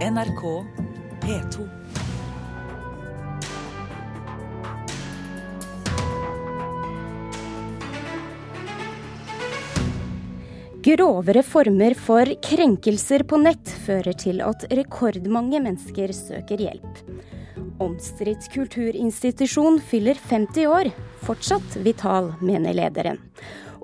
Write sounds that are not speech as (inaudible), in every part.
NRK P2. Grovere former for krenkelser på nett fører til at rekordmange mennesker søker hjelp. Omstridt kulturinstitusjon fyller 50 år, fortsatt vital, mener lederen.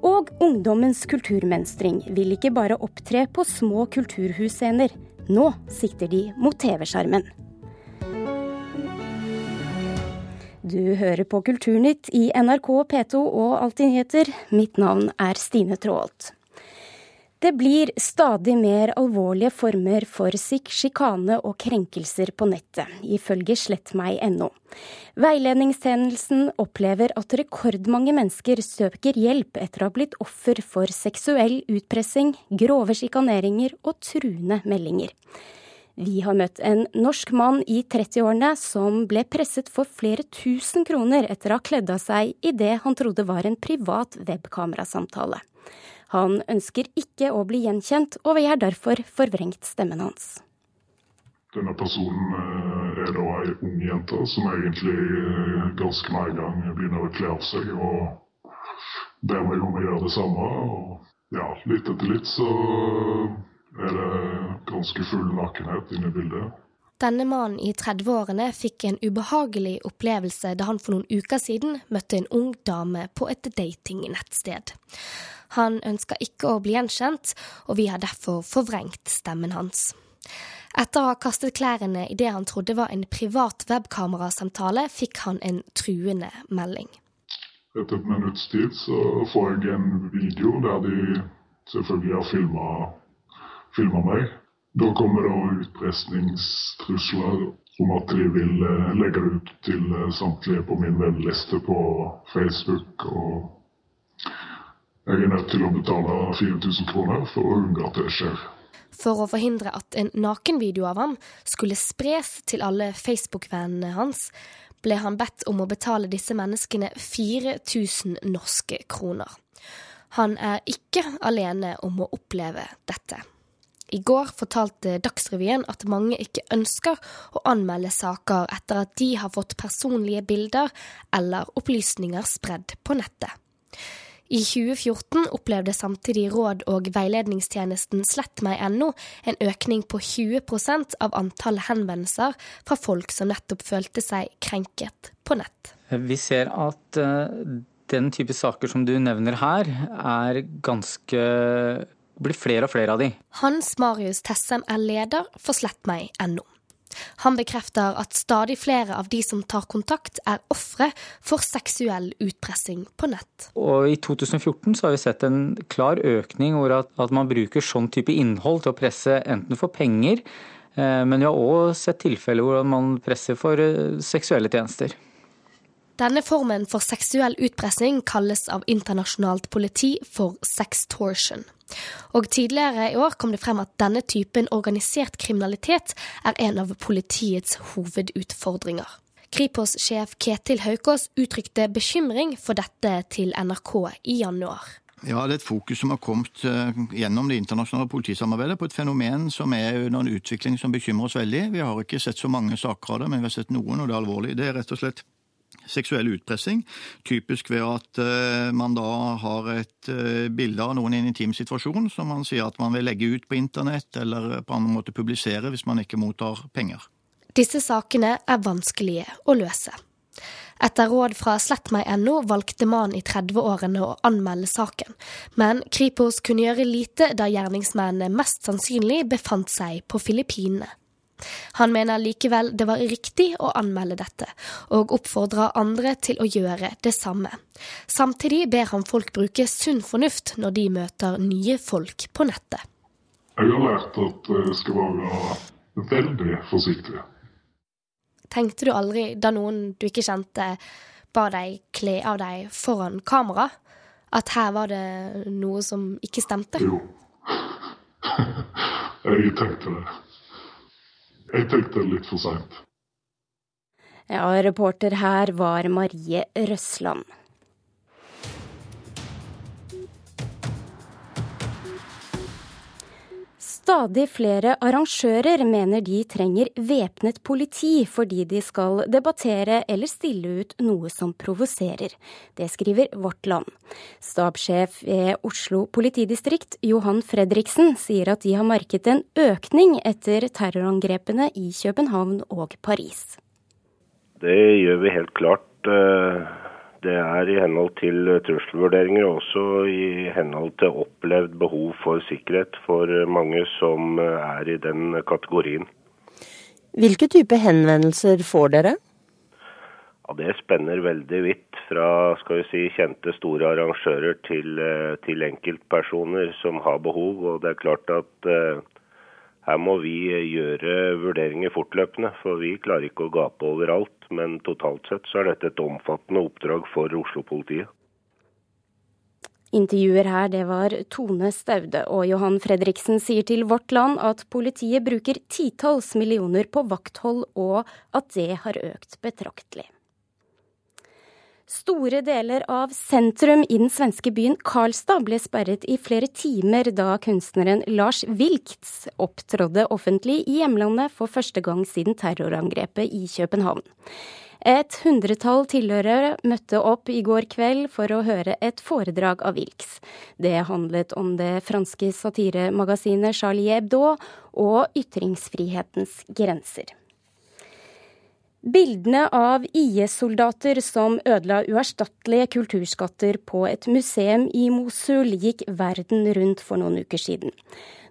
Og ungdommens kulturmønstring vil ikke bare opptre på små kulturhusscener. Nå sikter de mot TV-skjermen. Du hører på Kulturnytt i NRK P2 og Alltid nyheter. Mitt navn er Stine Traalt. Det blir stadig mer alvorlige former for sikk, sjikane og krenkelser på nettet, ifølge slettmeg.no. Veiledningstjenesten opplever at rekordmange mennesker søker hjelp etter å ha blitt offer for seksuell utpressing, grove sjikaneringer og truende meldinger. Vi har møtt en norsk mann i 30-årene som ble presset for flere tusen kroner etter å ha kledd av seg i det han trodde var en privat webkamerasamtale. Han ønsker ikke å bli gjenkjent, og vi har derfor forvrengt stemmen hans. Denne personen eh, er da ei ung jente som egentlig eh, ganske med en gang begynner å kle av seg og ber meg om å gjøre det samme. Og ja, litt etter litt så er det ganske full nakenhet inne i bildet. Denne mannen i 30-årene fikk en ubehagelig opplevelse da han for noen uker siden møtte en ung dame på et datingnettsted. Han ønsker ikke å bli gjenkjent, og vi har derfor forvrengt stemmen hans. Etter å ha kastet klærne i det han trodde var en privat webkamerasamtale, fikk han en truende melding. Etter et minutts tid så får jeg en video der de selvfølgelig har filma meg. Da kommer det utpressningstrusler om at de vil eh, legge det ut til eh, samtlige på min vennliste på Facebook. og jeg er nødt til å betale 4000 kroner for å unngå at det skjer. For å forhindre at en nakenvideo av ham skulle spres til alle Facebook-vennene hans, ble han bedt om å betale disse menneskene 4000 norske kroner. Han er ikke alene om å oppleve dette. I går fortalte Dagsrevyen at mange ikke ønsker å anmelde saker etter at de har fått personlige bilder eller opplysninger spredd på nettet. I 2014 opplevde samtidig råd- og veiledningstjenesten slettmeg.no en økning på 20% av antall henvendelser fra folk som nettopp følte seg krenket på nett. Vi ser at eh, den type saker som du nevner her, er ganske blir flere og flere av de. Hans Marius Tessem er leder for slettmeg.no. Han bekrefter at stadig flere av de som tar kontakt, er ofre for seksuell utpressing på nett. Og I 2014 så har vi sett en klar økning hvor at, at man bruker sånn type innhold til å presse enten for penger, eh, men vi har òg sett tilfeller hvor man presser for eh, seksuelle tjenester. Denne formen for seksuell utpressing kalles av internasjonalt politi for sextortion. Og tidligere i år kom det frem at denne typen organisert kriminalitet er en av politiets hovedutfordringer. Kripos-sjef Ketil Haukås uttrykte bekymring for dette til NRK i januar. Ja, Det er et fokus som har kommet eh, gjennom det internasjonale politisamarbeidet på et fenomen som er under en utvikling som bekymrer oss veldig. Vi har ikke sett så mange saker av det, men vi har sett noen, og det er alvorlig. Det er rett og slett seksuell utpressing. Typisk ved at uh, man da har et uh, bilde av noen i en intim situasjon som man sier at man vil legge ut på internett eller på annen måte publisere hvis man ikke mottar penger. Disse sakene er vanskelige å løse. Etter råd fra slettmeg.no valgte mannen i 30-årene å anmelde saken, men Kripos kunne gjøre lite da gjerningsmennene mest sannsynlig befant seg på Filippinene. Han mener likevel det var riktig å anmelde dette, og oppfordrer andre til å gjøre det samme. Samtidig ber han folk bruke sunn fornuft når de møter nye folk på nettet. Jeg har lært at jeg skal være veldig forsiktig. Tenkte du aldri, da noen du ikke kjente ba deg kle av deg foran kamera, at her var det noe som ikke stemte? Jo. (laughs) jeg tenkte det. Jeg tenkte litt for seint. Ja, reporter her var Marie Røsland. Stadig flere arrangører mener de trenger væpnet politi fordi de skal debattere eller stille ut noe som provoserer. Det skriver Vårt Land. Stabssjef ved Oslo politidistrikt, Johan Fredriksen, sier at de har merket en økning etter terrorangrepene i København og Paris. Det gjør vi helt klart. Eh, det er i henhold til trusselvurderinger og også i henhold til opplevd behov for sikkerhet for mange som er i den kategorien. Hvilke type henvendelser får dere? Ja, Det spenner veldig vidt fra skal vi si, kjente store arrangører til, til enkeltpersoner som har behov. Og det er klart at eh, her må vi gjøre vurderinger fortløpende, for vi klarer ikke å gape overalt men totalt sett så er dette et omfattende oppdrag for Oslo-politiet. Intervjuer her, det var Tone Staude, og Johan Fredriksen sier til Vårt Land at politiet bruker titalls millioner på vakthold, og at det har økt betraktelig. Store deler av sentrum i den svenske byen Karlstad ble sperret i flere timer da kunstneren Lars Wilks opptrådde offentlig i hjemlandet for første gang siden terrorangrepet i København. Et hundretall tilhørere møtte opp i går kveld for å høre et foredrag av Wilks. Det handlet om det franske satiremagasinet Charlie Hebdo og ytringsfrihetens grenser. Bildene av IS-soldater som ødela uerstattelige kulturskatter på et museum i Mosul, gikk verden rundt for noen uker siden.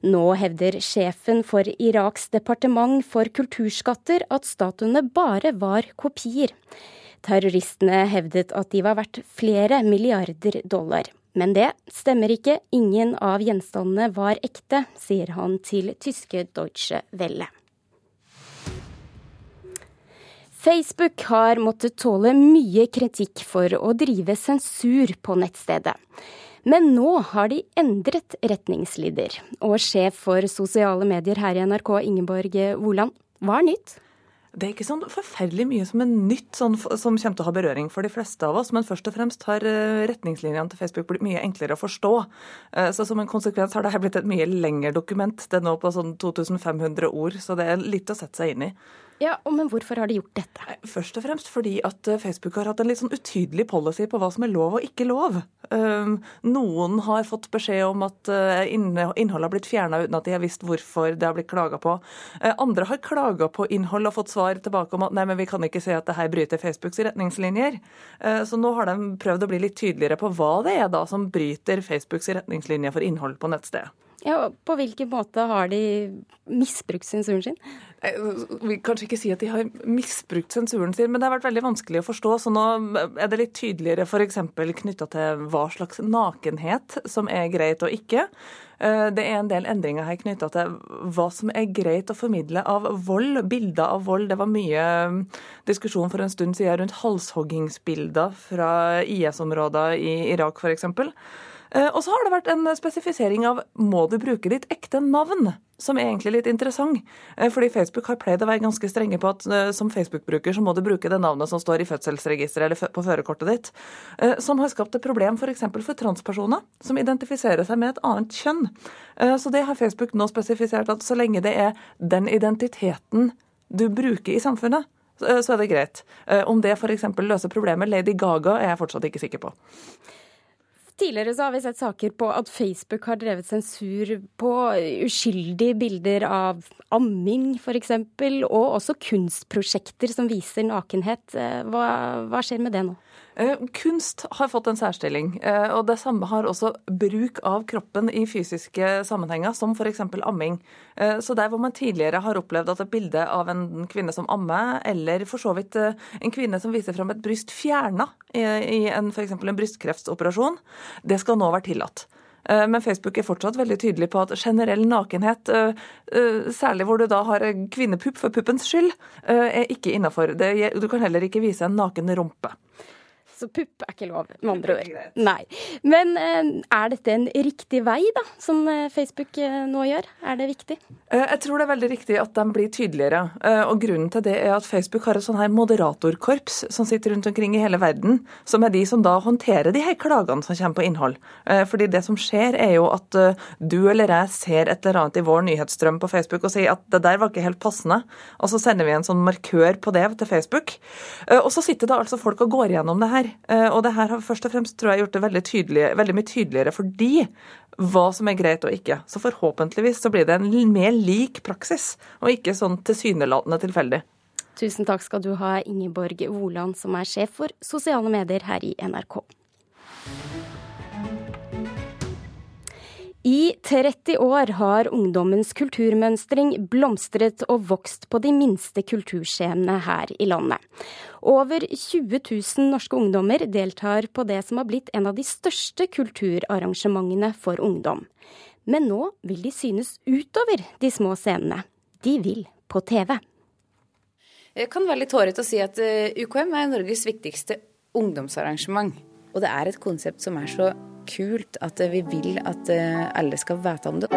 Nå hevder sjefen for Iraks departement for kulturskatter at statuene bare var kopier. Terroristene hevdet at de var verdt flere milliarder dollar. Men det stemmer ikke, ingen av gjenstandene var ekte, sier han til tyske Deutsche Welle. Facebook har måttet tåle mye kritikk for å drive sensur på nettstedet. Men nå har de endret retningslinjer. Og sjef for sosiale medier her i NRK, Ingeborg Woland, hva er nytt? Det er ikke sånn forferdelig mye som er nytt sånn, som kommer til å ha berøring for de fleste av oss, men først og fremst har eh, retningslinjene til Facebook blitt mye enklere å forstå. Eh, så Som en konsekvens har dette blitt et mye lengre dokument. Det er nå på sånn 2500 ord, så det er litt å sette seg inn i. Ja, Men hvorfor har de gjort dette? Først og fremst fordi at eh, Facebook har hatt en litt sånn utydelig policy på hva som er lov og ikke lov. Ehm, noen har fått beskjed om at eh, innholdet har blitt fjerna uten at de har visst hvorfor det har blitt klaga på. Eh, andre har klaga på innhold og fått svar tilbake om at nei, men vi kan ikke se at det her bryter Facebooks retningslinjer. Så nå har de prøvd å bli litt tydeligere på hva det er da som bryter Facebooks retningslinjer for innhold på nettstedet. Ja, På hvilken måte har de misbrukt sensuren sin? Vi vil kanskje ikke si at de har misbrukt sensuren sin, men det har vært veldig vanskelig å forstå. Så nå er det litt tydeligere f.eks. knytta til hva slags nakenhet som er greit og ikke. Eh, det er en del endringer her knytta til hva som er greit å formidle av vold, bilder av vold. Det var mye mm, diskusjon for en stund siden rundt halshoggingsbilder fra IS-områder i Irak f.eks. Eh, og så har det vært en spesifisering av må du bruke ditt ekte navn, som er egentlig litt interessant. Eh, fordi Facebook har pleid å være ganske strenge på at eh, som Facebook-bruker så må du bruke det navnet som står i fødselsregisteret eller på førerkortet ditt. Som har skapt et problem f.eks. For, for transpersoner som identifiserer seg med et annet kjønn. Så det har Facebook nå spesifisert at så lenge det er den identiteten du bruker i samfunnet, så er det greit. Om det f.eks. løser problemet Lady Gaga, er jeg fortsatt ikke sikker på. Tidligere så har vi sett saker på at Facebook har drevet sensur på uskyldige bilder av amming f.eks., og også kunstprosjekter som viser nakenhet. Eh, hva, hva skjer med det nå? Eh, kunst har fått en særstilling, eh, og det samme har også bruk av kroppen i fysiske sammenhenger, som f.eks. amming. Så der hvor man tidligere har opplevd at et bilde av en kvinne som ammer, eller for så vidt en kvinne som viser fram et bryst fjerna i en, f.eks. en brystkreftoperasjon, det skal nå være tillatt. Eh, men Facebook er fortsatt veldig tydelig på at generell nakenhet, eh, eh, særlig hvor du da har kvinnepupp for puppens skyld, er ikke innafor. Du kan heller ikke vise en naken rumpe. Så pupp er ikke lov, med andre ord. Nei. Men eh, er dette en riktig vei, da, som eh, Facebook eh, nå gjør? Er det viktig? Jeg tror det er veldig riktig at de blir tydeligere. Og grunnen til det er at Facebook har et sånn her moderatorkorps som sitter rundt omkring i hele verden, som er de som da håndterer de her klagene som kommer på innhold. Fordi det som skjer, er jo at du eller jeg ser et eller annet i vår nyhetsstrøm på Facebook og sier at det der var ikke helt passende, og så sender vi en sånn markør på det til Facebook. Og så sitter da altså folk og går gjennom det her her. Eh, og det her har først og fremst tror jeg gjort det veldig, tydelig, veldig mye tydeligere for de hva som er greit og ikke. Så forhåpentligvis så blir det en mer lik praksis, og ikke sånn tilsynelatende tilfeldig. Tusen takk skal du ha, Ingeborg Woland, som er sjef for sosiale medier her i NRK. I 30 år har ungdommens kulturmønstring blomstret og vokst på de minste kulturscenene her i landet. Over 20 000 norske ungdommer deltar på det som har blitt en av de største kulturarrangementene for ungdom. Men nå vil de synes utover de små scenene. De vil på TV. Jeg kan være litt hårete å si at eh, UKM er Norges viktigste ungdomsarrangement. Og det er et konsept som er så kult at vi vil at eh, alle skal vite om det.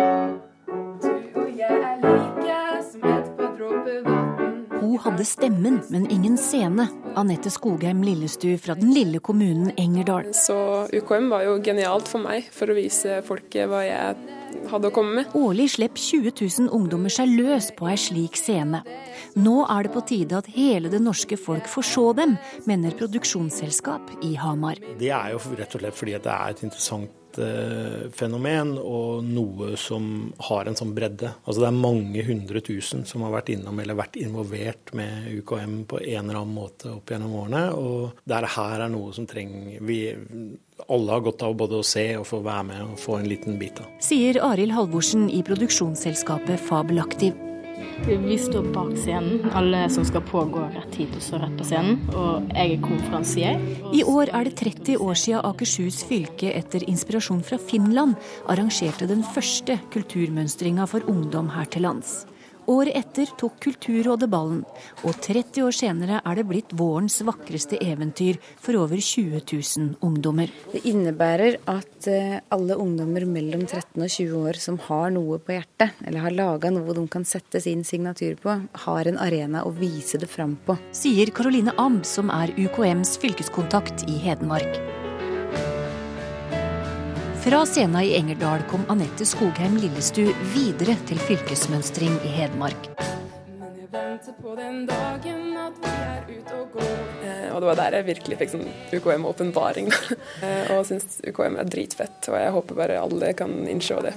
Hun hadde stemmen, men ingen scene. Anette Skogheim Lillestu fra den lille kommunen Engerdal. Så UKM var jo genialt for meg, for å vise folket hva jeg hadde å komme med. Årlig slipper 20 000 ungdommer seg løs på ei slik scene. Nå er det på tide at hele det norske folk får se dem, mener produksjonsselskap i Hamar. Det er jo rett og slett fordi det er et interessant eh, fenomen og noe som har en sånn bredde. Altså Det er mange hundre tusen som har vært innom eller vært involvert med UKM på en eller annen måte opp gjennom årene. Og det her er noe som trenger vi alle har godt av både å se og få være med og få en liten bit av. Sier Arild Halvorsen i produksjonsselskapet Fabelaktiv. Vi står bak scenen. Alle som skal pågå rett hit og så rett på scenen. Og jeg er konferansier. I år er det 30 år siden Akershus fylke etter inspirasjon fra Finland arrangerte den første kulturmønstringa for ungdom her til lands. Året etter tok Kulturrådet ballen, og 30 år senere er det blitt vårens vakreste eventyr for over 20 000 ungdommer. Det innebærer at eh, alle ungdommer mellom 13 og 20 år som har noe på hjertet, eller har laga noe de kan sette sin signatur på, har en arena å vise det fram på. Sier Karoline Amb, som er UKMs fylkeskontakt i Hedmark. Fra scenen i Engerdal kom Anette Skogheim Lillestu videre til fylkesmønstring i Hedmark. Men jeg venter på den dagen at vi er ute og går. Eh, og det var der jeg virkelig fikk sånn UKM-åpenbaring. eh, og syns UKM er dritfett, og jeg håper bare alle kan innse det.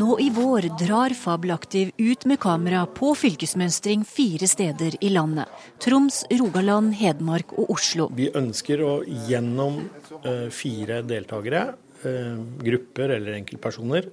Nå i vår drar Fabelaktiv ut med kamera på fylkesmønstring fire steder i landet. Troms, Rogaland, Hedmark og Oslo. Vi ønsker å gjennom uh, fire deltakere Eh, grupper eller enkeltpersoner.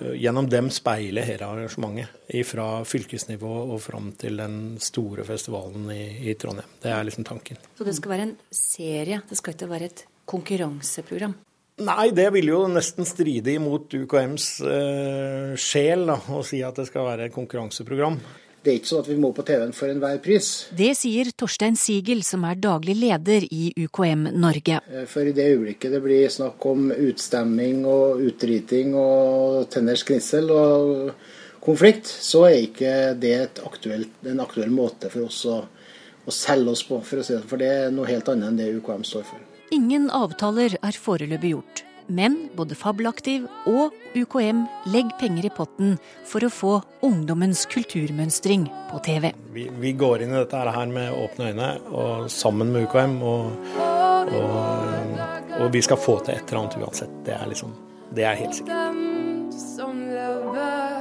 Eh, gjennom dem speile hele arrangementet, fra fylkesnivå og fram til den store festivalen i, i, Trondheim. Det er liksom tanken. Så det skal være en serie, det skal ikke være et konkurranseprogram? Nei, det vil jo nesten stride imot UKMs eh, sjel da, å si at det skal være et konkurranseprogram. Det er ikke sånn at vi må på TV-en for enhver pris. Det sier Torstein Sigel, som er daglig leder i UKM Norge. Eh, for i det øyeblikket det blir snakk om utstemming og utriting og tenners gnissel og konflikt, så er ikke det aktuelt, en aktuell måte for oss å, å selge oss på, for, si for det er noe helt annet enn det UKM står for. Ingen avtaler er foreløpig gjort. Men både Fabelaktiv og UKM legger penger i potten for å få ungdommens kulturmønstring på TV. Vi, vi går inn i dette her med åpne øyne, og sammen med UKM. Og, og, og, vi skal få til et eller annet uansett. Det er, liksom, det er helt sikkert. For lover,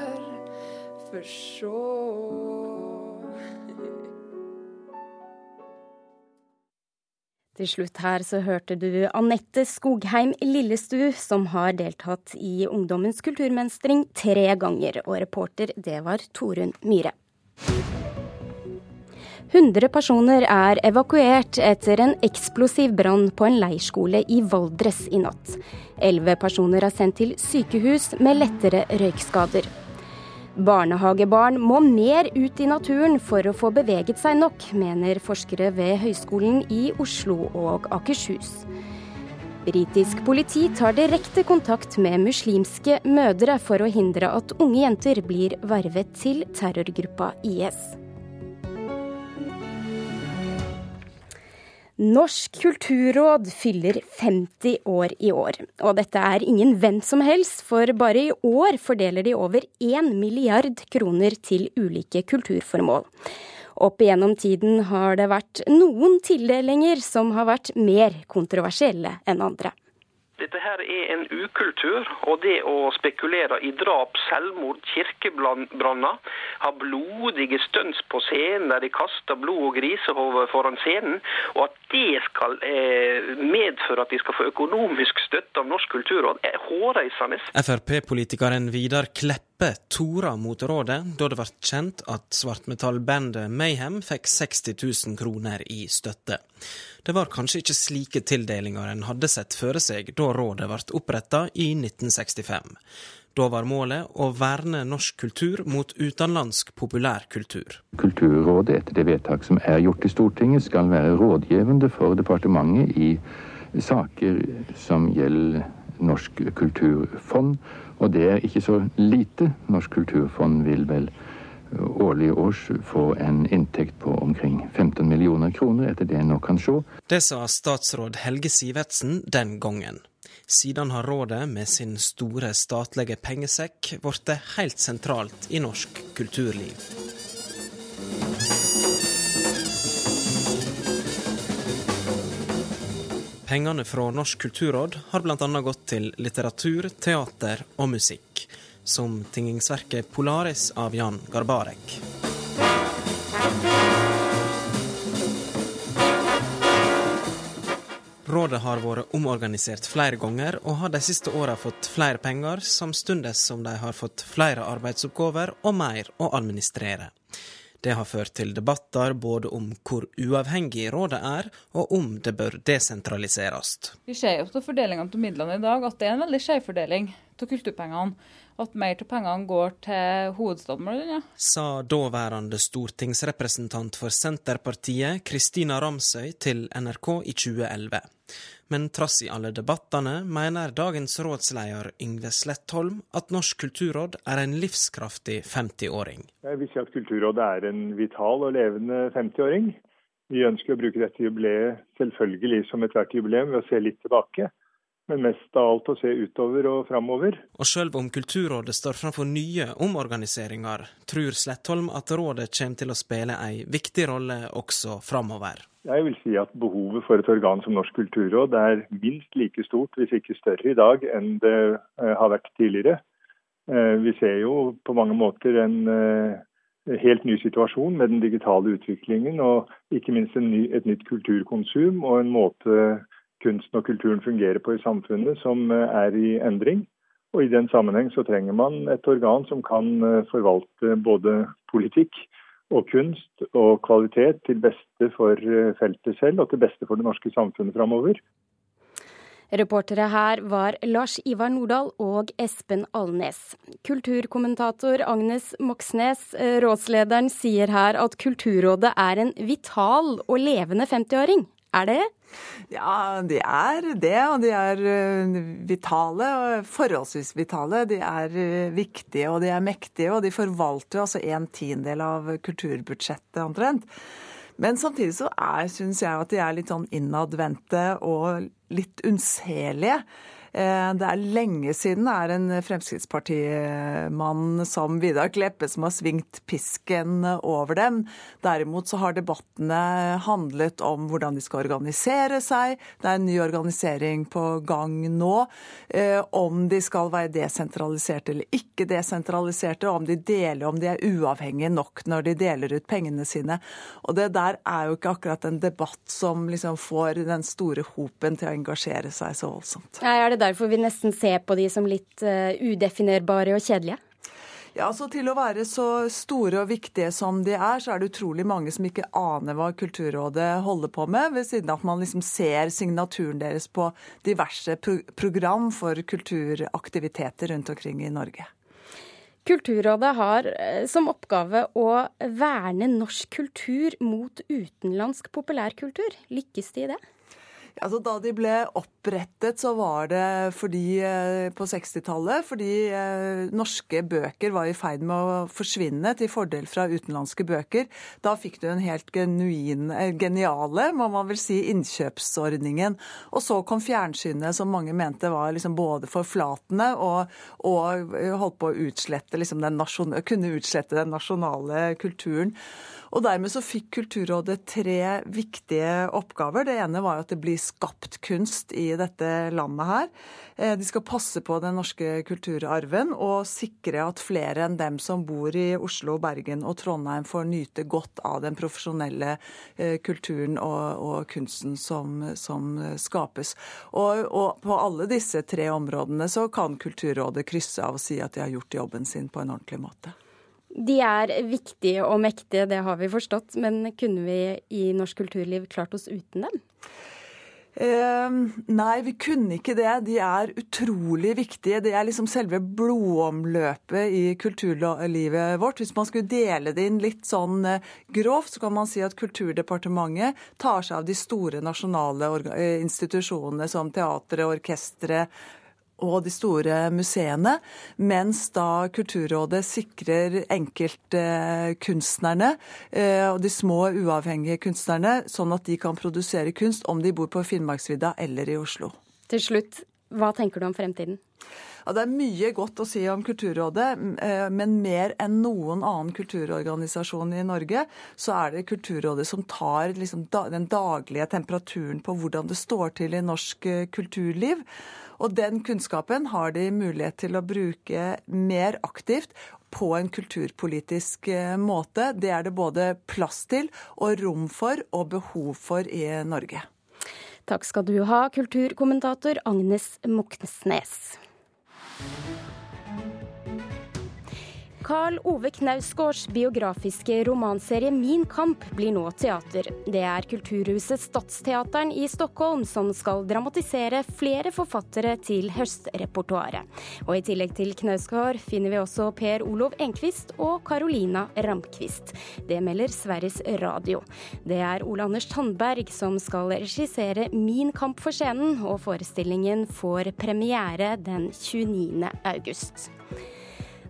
Til slutt her så hørte du Anette Skogheim Lillestu, som har deltatt i Ungdommens kulturmønstring tre ganger, og reporter det var Torunn Myhre. 100 personer er evakuert etter en eksplosiv brann på en leirskole i Valdres i natt. Elleve personer er sendt til sykehus med lettere røykskader. Barnehagebarn må mer ut i naturen for å få beveget seg nok, mener forskere ved Høgskolen i Oslo og Akershus. Britisk politi tar direkte kontakt med muslimske mødre for å hindre at unge jenter blir vervet til terrorgruppa IS. Norsk kulturråd fyller 50 år i år. Og dette er ingen hvem som helst, for bare i år fordeler de over 1 milliard kroner til ulike kulturformål. Opp igjennom tiden har det vært noen tildelinger som har vært mer kontroversielle enn andre. Dette her er en ukultur, og det å spekulere i drap, selvmord, kirkebranner, ha blodige stunts på scenen der de kaster blod og grisehove foran scenen, og at det skal eh, medføre at de skal få økonomisk støtte av Norsk kulturråd, er hårreisende. Frp-politikeren Vidar Kleppe tora mot rådet da det ble kjent at svartmetallbandet Mayhem fikk 60 000 kroner i støtte. Det var kanskje ikke slike tildelinger en hadde sett føre seg da rådet ble oppretta i 1965. Da var målet å verne norsk kultur mot utenlandsk populærkultur. Kulturrådet, etter det vedtak som er gjort i Stortinget, skal være rådgivende for departementet i saker som gjelder Norsk kulturfond. Og det er ikke så lite. Norsk kulturfond vil vel årlig års få en inntekt på omkring 15 millioner kroner, etter det en nå kan se. Det sa statsråd Helge Sivertsen den gangen. Siden har rådet med sin store statlige pengesekk blitt helt sentralt i norsk kulturliv. Pengene fra Norsk kulturråd har bl.a. gått til litteratur, teater og musikk som tingingsverket Polaris av Jan Garbarek. Rådet har vært omorganisert flere ganger, og har de siste åra fått flere penger, samtidig som de har fått flere arbeidsoppgaver og mer å administrere. Det har ført til debatter både om hvor uavhengig rådet er, og om det bør desentraliseres. Vi ser jo på fordelingen av midlene i dag at det er en veldig skjev fordeling av kulturpengene at mer av pengene går til hovedstaden ja. Sa daværende stortingsrepresentant for Senterpartiet Kristina Ramsøy til NRK i 2011. Men trass i alle debattene mener dagens rådsleder Yngve Slettholm at Norsk kulturråd er en livskraftig 50-åring. Jeg vil si at Kulturrådet er en vital og levende 50-åring. Vi ønsker å bruke dette jubileet selvfølgelig som ethvert jubileum ved å se litt tilbake men mest av alt å se utover og framover. Og sjøl om Kulturrådet står framfor nye omorganiseringer, tror Slettholm at rådet kommer til å spille ei viktig rolle også framover. Jeg vil si at behovet for et organ som Norsk kulturråd er minst like stort, hvis ikke større i dag enn det eh, har vært tidligere. Eh, vi ser jo på mange måter en eh, helt ny situasjon med den digitale utviklingen, og ikke minst ny, et nytt kulturkonsum og en måte kunsten og kulturen fungerer på i samfunnet, som eh, er i endring. Og I den sammenheng så trenger man et organ som kan eh, forvalte både politikk og kunst og kvalitet til beste for eh, feltet selv og til beste for det norske samfunnet framover. Reportere her var Lars Ivar Nordahl og Espen Alnes. Kulturkommentator Agnes Moxnes, rådslederen, sier her at Kulturrådet er en vital og levende 50-åring. Er det? Ja, de er det. Og de er eh, vitale, forholdsvis vitale. De er eh, viktige og de er mektige, og de forvalter jo altså en tiendedel av kulturbudsjettet omtrent. Men samtidig så syns jeg at de er litt sånn innadvendte og litt unnselige. Eh, det er lenge siden det er en Fremskrittspartimann som Vidar Kleppe som har svingt pisken over dem. Derimot så har debattene handlet om hvordan de skal organisere seg. Det er en ny organisering på gang nå. Eh, om de skal være desentraliserte eller ikke desentraliserte, og om de deler, om de er uavhengige nok når de deler ut pengene sine. Og det der er jo ikke akkurat en debatt som liksom får den store hopen til å engasjere seg så voldsomt. Nei, er det derfor vi nesten ser på de som litt uh, udefinerbare og kjedelige? Ja, altså Til å være så store og viktige som de er, så er det utrolig mange som ikke aner hva Kulturrådet holder på med, ved siden av at man liksom ser signaturen deres på diverse pro program for kulturaktiviteter rundt omkring i Norge. Kulturrådet har eh, som oppgave å verne norsk kultur mot utenlandsk populærkultur. Lykkes de i det? Altså, da de ble opprettet, så var det fordi, eh, på 60-tallet fordi eh, norske bøker var i ferd med å forsvinne til fordel fra utenlandske bøker. Da fikk du en helt genuin, eh, geniale, må man vel si, innkjøpsordningen. Og så kom fjernsynet, som mange mente var liksom både forflatende og, og holdt på å utslette liksom den nasjon, kunne utslette den nasjonale kulturen. Og dermed så fikk Kulturrådet tre viktige oppgaver. Det ene var at det blir skapt kunst i dette landet her. Eh, de skal passe på den norske kulturarven og sikre at flere enn dem som bor i Oslo, Bergen og Trondheim får nyte godt av den profesjonelle eh, kulturen og, og kunsten som, som skapes. Og, og, på alle disse tre områdene så kan Kulturrådet krysse av og si at de har gjort jobben sin på en ordentlig måte. De er viktige og mektige, det har vi forstått. Men kunne vi i norsk kulturliv klart oss uten dem? Eh, nei, vi kunne ikke det. De er utrolig viktige. Det er liksom selve blodomløpet i kulturlivet vårt. Hvis man skulle dele det inn litt sånn eh, grovt, så kan man si at Kulturdepartementet tar seg av de store nasjonale eh, institusjonene som teatre, orkestre, og de store museene, mens da Kulturrådet sikrer enkeltkunstnerne eh, og de små uavhengige kunstnerne, sånn at de kan produsere kunst om de bor på Finnmarksvidda eller i Oslo. Til slutt, hva tenker du om fremtiden? Ja, det er mye godt å si om Kulturrådet, eh, men mer enn noen annen kulturorganisasjon i Norge, så er det Kulturrådet som tar liksom den daglige temperaturen på hvordan det står til i norsk eh, kulturliv. Og den kunnskapen har de mulighet til å bruke mer aktivt på en kulturpolitisk eh, måte. Det er det både plass til og rom for og behov for i Norge. Takk skal du ha, kulturkommentator Agnes Moxnes. you Karl Ove Knausgårds biografiske romanserie 'Min kamp' blir nå teater. Det er Kulturhuset Stadsteateren i Stockholm som skal dramatisere flere forfattere til høstrepertoaret. Og i tillegg til Knausgård finner vi også Per Olov Enquist og Carolina Ramqvist. Det melder Sveriges Radio. Det er Ole Anders Tandberg som skal regissere 'Min kamp' for scenen, og forestillingen får premiere den 29. august.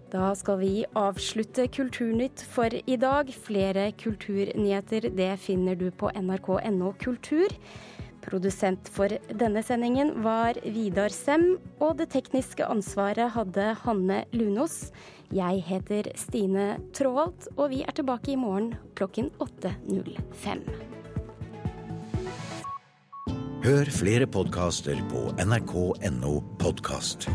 Da skal vi avslutte Kulturnytt for i dag. Flere kulturnyheter det finner du på nrk.no kultur. Produsent for denne sendingen var Vidar Sem, og det tekniske ansvaret hadde Hanne Lunås. Jeg heter Stine Tråholt, og vi er tilbake i morgen klokken 8.05. Hør flere podkaster på nrk.no podkast.